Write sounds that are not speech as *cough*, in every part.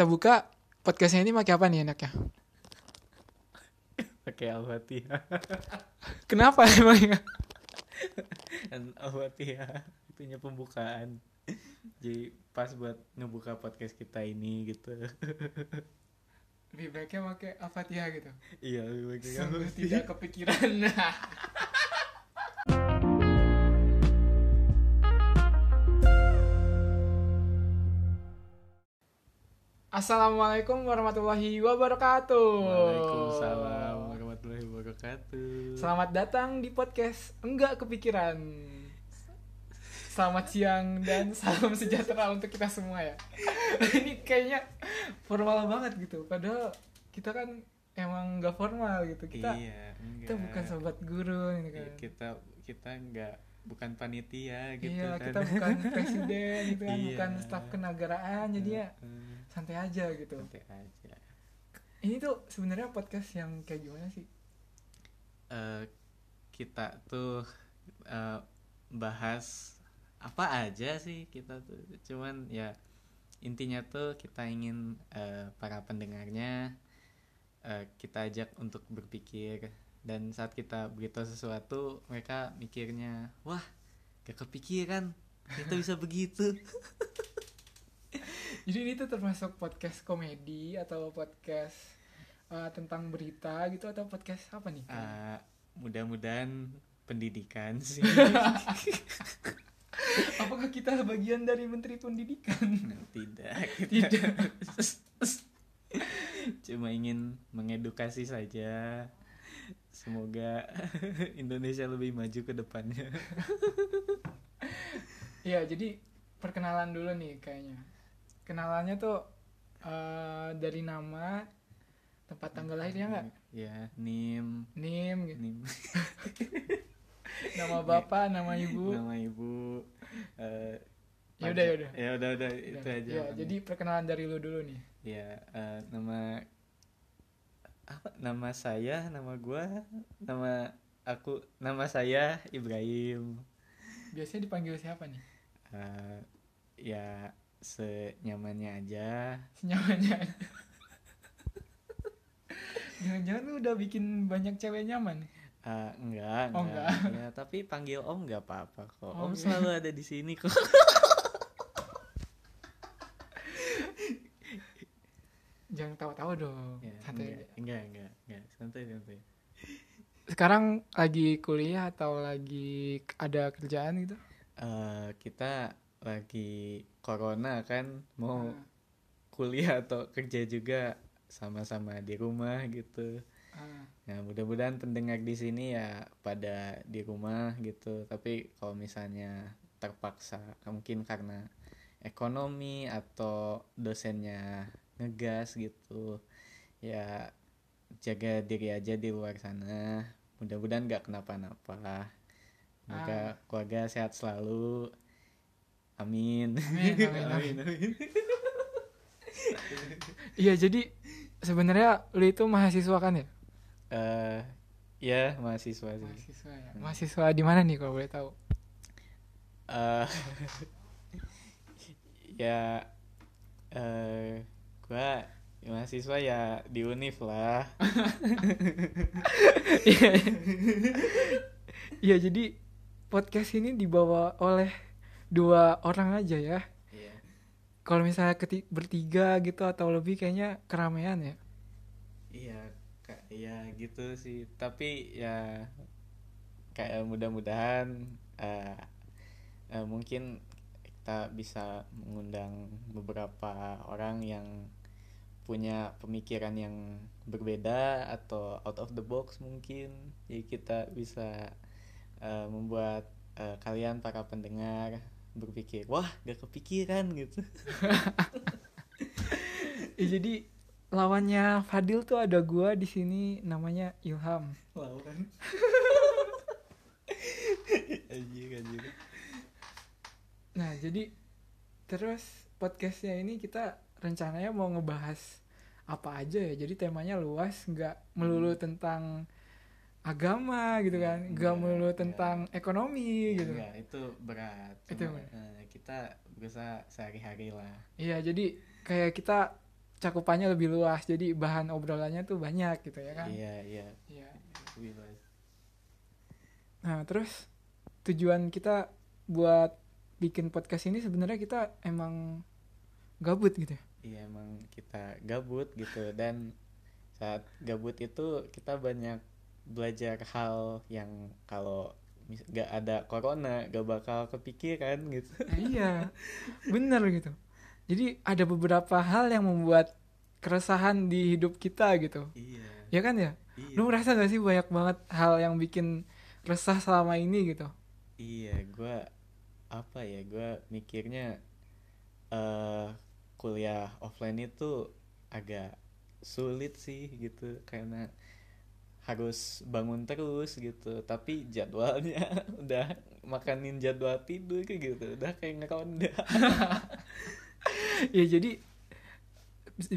kita buka podcastnya ini pakai apa nih enaknya? *laughs* pakai al-fatihah *laughs* Kenapa emangnya? dan al-fatihah itunya pembukaan jadi pas buat ngebuka podcast kita ini gitu Lebih baiknya pakai Al-Fatihah gitu. iya lebih baik Sungguh Al-Fatihah. tidak kepikiran. *laughs* Assalamualaikum warahmatullahi wabarakatuh. Waalaikumsalam warahmatullahi wabarakatuh Selamat datang di podcast Enggak Kepikiran. Selamat siang dan *laughs* salam sejahtera untuk kita semua ya. *laughs* Ini kayaknya formal banget gitu. Padahal kita kan emang nggak formal gitu. Kita iya kita bukan sobat guru ini kan. Iya, kita kita nggak bukan panitia gitu iya, kan kita bukan *laughs* presiden gitu kan, Iya. bukan staf kenegaraan. Jadi ya Heeh, santai aja gitu. santai aja Ini tuh sebenarnya podcast yang kayak gimana sih? Eh, kita tuh eh, bahas apa aja sih kita tuh cuman ya intinya tuh kita ingin eh, para pendengarnya eh, kita ajak untuk berpikir dan saat kita beritahu sesuatu mereka mikirnya wah gak kepikiran kita bisa begitu *laughs* Jadi ini tuh termasuk podcast komedi atau podcast uh, tentang berita gitu atau podcast apa nih? Eh, mudah-mudahan pendidikan *laughs* sih Apakah kita bagian dari Menteri Pendidikan? *laughs* tidak kita Tidak. cuma ingin mengedukasi saja semoga *laughs* Indonesia lebih maju ke depannya Iya, *laughs* jadi perkenalan dulu nih kayaknya. Kenalannya tuh uh, dari nama, tempat tanggal lahirnya nggak? ya nim NIM, gitu. nim *laughs* nama bapak, nama ibu. nama ibu eh, Ya udah, ya udah. ya udah udah itu Ya, aja ya, jadi perkenalan dari lu dulu nih. ya eh, nama apa nama saya nama gua nama aku nama saya Ibrahim Biasanya dipanggil siapa nih? Eh, ya senyamannya aja Senyamannya. Jangan-jangan lu udah bikin banyak cewek nyaman. Eh, enggak, Oh, enggak. Ya, tapi panggil Om enggak apa-apa kok. Oh, om iya. selalu ada di sini kok. *laughs* Jangan tahu-tahu dong. Ya, Santai enggak, aja. enggak, enggak, enggak. Santai, santai. Sekarang lagi kuliah atau lagi ada kerjaan gitu? Eh, kita lagi corona kan mau Ah, kuliah atau kerja juga sama-sama di rumah gitu. ah. Nah, mudah-mudahan pendengar di sini ya pada di rumah gitu. Tapi kalau misalnya terpaksa, mungkin karena ekonomi atau dosennya ngegas gitu, ya jaga diri aja di luar sana. Mudah-mudahan nggak kenapa-napa. Semoga Ah. keluarga sehat selalu. Amin. Amin, amin, amin. *laughs* amin. Iya, jadi sebenarnya lu itu mahasiswa kan ya? Eh, ya mahasiswa sih. Mahasiswa ya. Mahasiswa di mana nih kalau boleh tahu? eh *laughs* ya eh gua mahasiswa ya di univ lah Iya. *laughs* Iya, jadi podcast ini dibawa oleh dua orang aja ya. iya Kalau misalnya keti- bertiga gitu atau lebih kayaknya keramaian ya. iya kak ya gitu sih tapi ya kayak mudah-mudahan eh eh, mungkin kita bisa mengundang beberapa orang yang punya pemikiran yang berbeda atau out of the box mungkin. Jadi kita bisa eh, membuat eh, kalian para pendengar berpikir wah gak kepikiran gitu. *laughs* Ya, jadi lawannya Fadil tuh ada gua di sini namanya Ilham. lawan *laughs* anjir anjir Nah, jadi terus podcastnya ini kita rencananya mau ngebahas apa aja ya. Jadi temanya luas, nggak melulu tentang agama gitu kan, nggak Nggak, melulu nggak. tentang ekonomi gitu. Enggak, itu berat Itu Cuma, berat. eh, kita berusaha sehari-hari lah Iya, jadi kayak kita cakupannya lebih luas jadi bahan obrolannya tuh banyak gitu ya kan iya iya Iya. lebih luas. nah terus tujuan kita buat bikin podcast ini sebenarnya kita emang gabut gitu ya iya emang kita gabut gitu. Dan saat gabut itu kita banyak belajar hal yang kalau mis- gak ada corona gak bakal kepikiran gitu. Nah, *laughs* iya bener gitu. Jadi ada beberapa hal yang membuat keresahan di hidup kita gitu. Iya. Ya kan ya? Iya. Lu merasa gak sih banyak banget hal yang bikin resah selama ini gitu? Iya gua apa ya gua mikirnya eh kuliah offline itu agak sulit sih gitu karena harus bangun terus gitu. Tapi jadwalnya *laughs* udah makanin jadwal tidur kayak gitu udah kayak ngeronda. *laughs* Ya jadi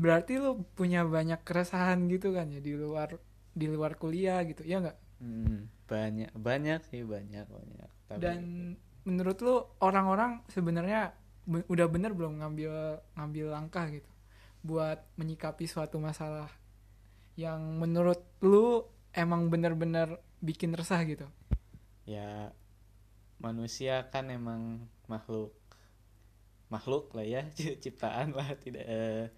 berarti lu punya banyak keresahan gitu kan ya di luar di luar kuliah gitu ya nggak? Hmm, banyak banyak sih banyak banyak. Tapi dan menurut lu orang-orang sebenarnya udah bener belum ngambil ngambil langkah gitu buat menyikapi suatu masalah yang menurut lu emang bener-bener bikin resah gitu? Ya manusia kan emang makhluk makhluk lah ya *laughs* ciptaan lah tidak eh,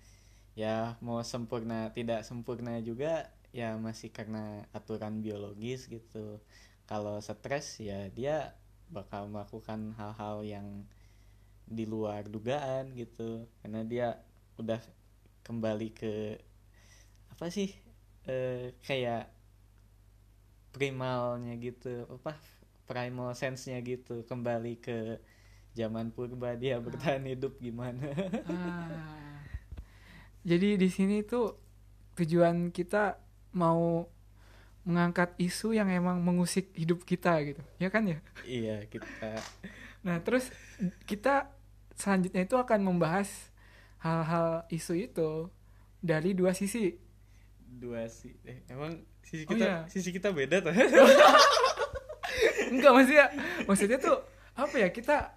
ya mau sempurna tidak sempurna juga ya masih karena aturan biologis gitu. Kalau stres ya dia bakal melakukan hal-hal yang di luar dugaan gitu. Karena dia udah kembali ke apa sih eh, kayak primalnya gitu apa primal sense-nya gitu. Kembali ke zaman purba dia bertahan hidup gimana. Ah. jadi di sini tuh tujuan kita mau mengangkat isu yang emang mengusik hidup kita gitu. Ya kan ya? Iya kita Nah, terus kita selanjutnya itu akan membahas hal-hal isu itu dari dua sisi. dua sih eh, emang sisi Oh, kita iya. sisi kita beda tuh Enggak maksudnya, maksudnya tuh apa ya kita,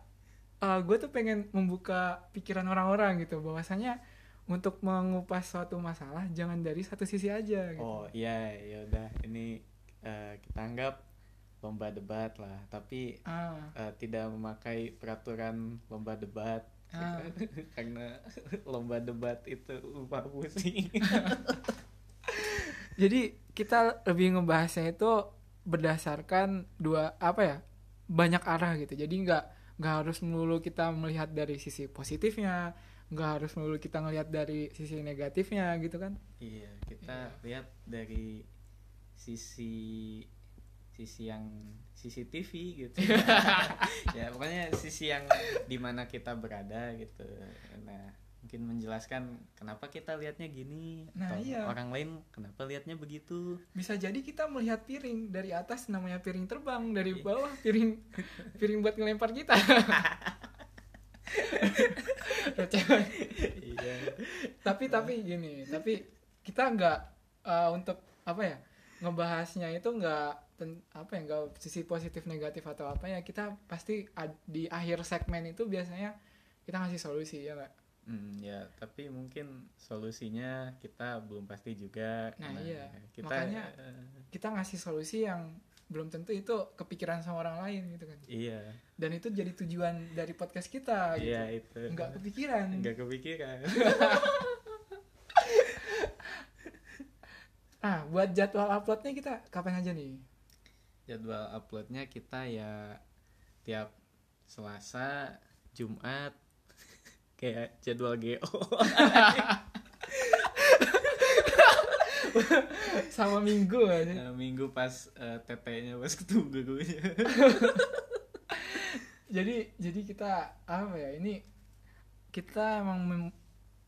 gue tuh pengen membuka pikiran orang-orang gitu, bahwasanya untuk mengupas suatu masalah jangan dari satu sisi aja. Gitu. oh iya ya udah ini eh, kita anggap lomba debat lah tapi Ah, eh, tidak memakai peraturan lomba debat ya Ah. kan? *laughs* karena lomba debat itu lupa pusing *laughs* jadi kita lebih ngebahasnya itu berdasarkan dua apa ya banyak arah gitu. Jadi nggak nggak harus melulu kita melihat dari sisi positifnya, nggak harus melulu kita ngelihat dari sisi negatifnya gitu kan. Iya, kita lihat dari sisi sisi yang CCTV gitu. *laughs* ya, pokoknya sisi yang di mana kita berada gitu. Nah, mungkin menjelaskan kenapa kita lihatnya gini Nah, atau iya. orang lain kenapa lihatnya begitu. Bisa jadi kita melihat piring dari atas namanya piring terbang, dari Iya. bawah piring *laughs* piring buat ngelempar kita. *laughs* Iya. tapi tapi gini tapi kita nggak eh, untuk apa ya ngebahasnya itu nggak apa ya nggak sisi positif negatif atau apa ya kita pasti ad- di akhir segmen itu biasanya kita ngasih solusi ya nggak Hmm, ya, tapi mungkin solusinya kita belum pasti juga. Nah, karena iya. Kita Makanya- eh, kita ngasih solusi yang belum tentu itu kepikiran sama orang lain gitu kan iya. dan itu jadi tujuan dari podcast kita gitu Iya, itu. nggak kepikiran Nggak kepikiran. *laughs* ah buat jadwal uploadnya kita kapan aja nih jadwal uploadnya kita ya tiap Selasa, Jumat, *laughs* kayak jadwal GO. *laughs* sama minggu aja Nah, Minggu pas eh, TT-nya pas ketemu gurunya. *laughs* jadi jadi kita apa ya ini kita emang mem-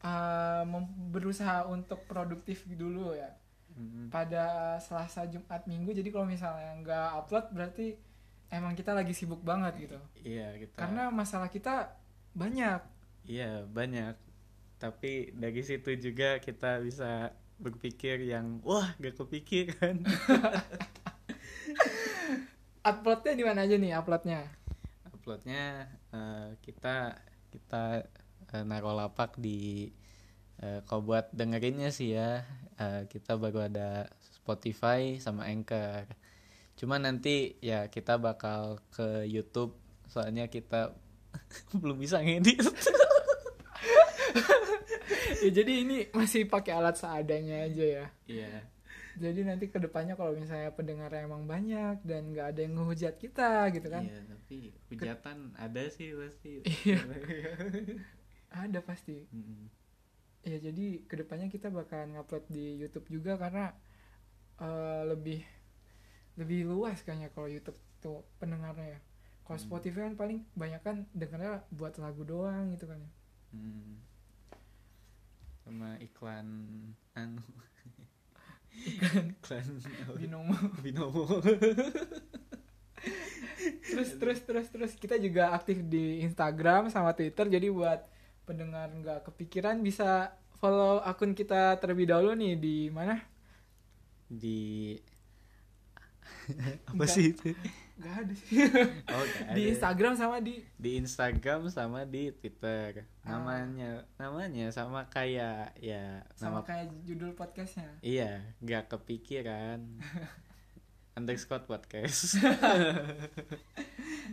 uh, mem- berusaha untuk produktif dulu ya Hmm, pada Selasa Jumat Minggu jadi kalau misalnya nggak upload berarti emang kita lagi sibuk banget gitu Iya, kita. karena masalah kita banyak Iya, banyak. Tapi dari situ juga kita bisa berpikir yang wah, gak kepikiran. *laughs* uploadnya di mana aja nih uploadnya uploadnya eh, kita kita eh, naruh lapak di Eh, kalau buat dengerinnya sih ya eh, kita baru ada Spotify sama Anchor. Cuma nanti ya kita bakal ke YouTube soalnya kita *laughs* belum bisa ngedit. *laughs* Ya jadi ini masih pakai alat seadanya aja ya. Iya. Jadi nanti ke depannya kalau misalnya pendengarnya emang banyak dan nggak ada yang ngehujat kita gitu kan. Iya tapi hujatan ada sih pasti. Iya. *laughs* ada pasti. Mm-mm. Ya jadi ke depannya kita bakalan ngupload di YouTube juga karena eh, lebih lebih luas kayaknya kalau YouTube tuh pendengarnya ya. Kalau Hmm. Spotify kan paling banyak kan dengarnya buat lagu doang gitu kan ya. Hmm. sama iklan anu. Iklan *laughs* apa? binomo. *laughs* Binomo. Terus terus terus terus. Kita juga aktif di Instagram sama Twitter jadi buat pendengar nggak kepikiran bisa follow akun kita terlebih dahulu nih di mana? Di *laughs* apa Enggak. sih itu? Nggak ada sih. *laughs* Oh nggak di ada. Instagram sama di di Instagram sama di Twitter. Ah. namanya namanya sama kayak ya sama nama kayak judul podcastnya. Iya nggak kepikiran. *laughs* Underscore podcast.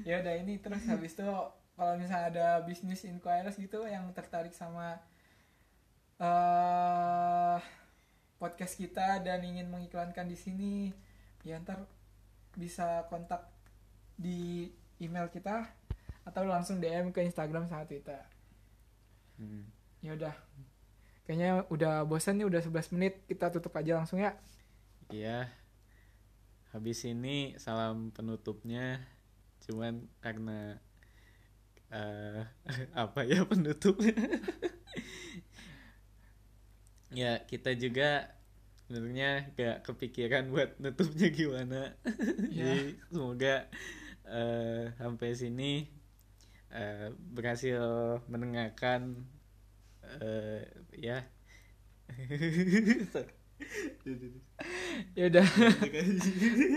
Ya udah ini terus habis itu kalau misalnya ada bisnis inquiries gitu yang tertarik sama eh podcast kita dan ingin mengiklankan di sini ya ntar bisa kontak di email kita atau langsung DM ke Instagram sama Twitter. Hmm. ya udah. Kayaknya udah bosan nih udah 11 menit. Kita tutup aja langsung ya. Iya. Habis ini salam penutupnya. Cuman karena eh *laughs* apa ya penutupnya? *laughs* ya, kita juga sebenarnya gak kepikiran buat nutupnya gimana. *laughs* Ya. Jadi semoga eh sampai sini eh, berhasil mendengarkan eh ya. ya udah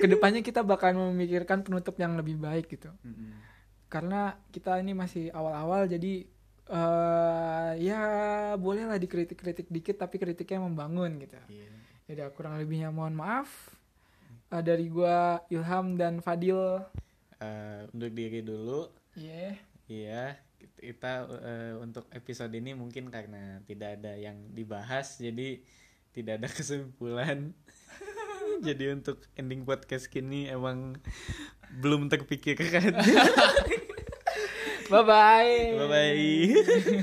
ke depannya kita bakal memikirkan penutup yang lebih baik gitu Mm-mm. Karena kita ini masih awal-awal jadi eh ya bolehlah dikritik-kritik dikit tapi kritiknya membangun gitu. Iya. ya udah kurang lebihnya mohon maaf. Eh, dari gua Ilham dan Fadil. Eh, undur diri dulu. Iya. Iya, kita eh, untuk episode ini mungkin karena tidak ada yang dibahas, jadi tidak ada *laughs* kesimpulan. *laughs* jadi untuk ending podcast kini emang belum terpikirkan. *laughs* bye bye Bye bye.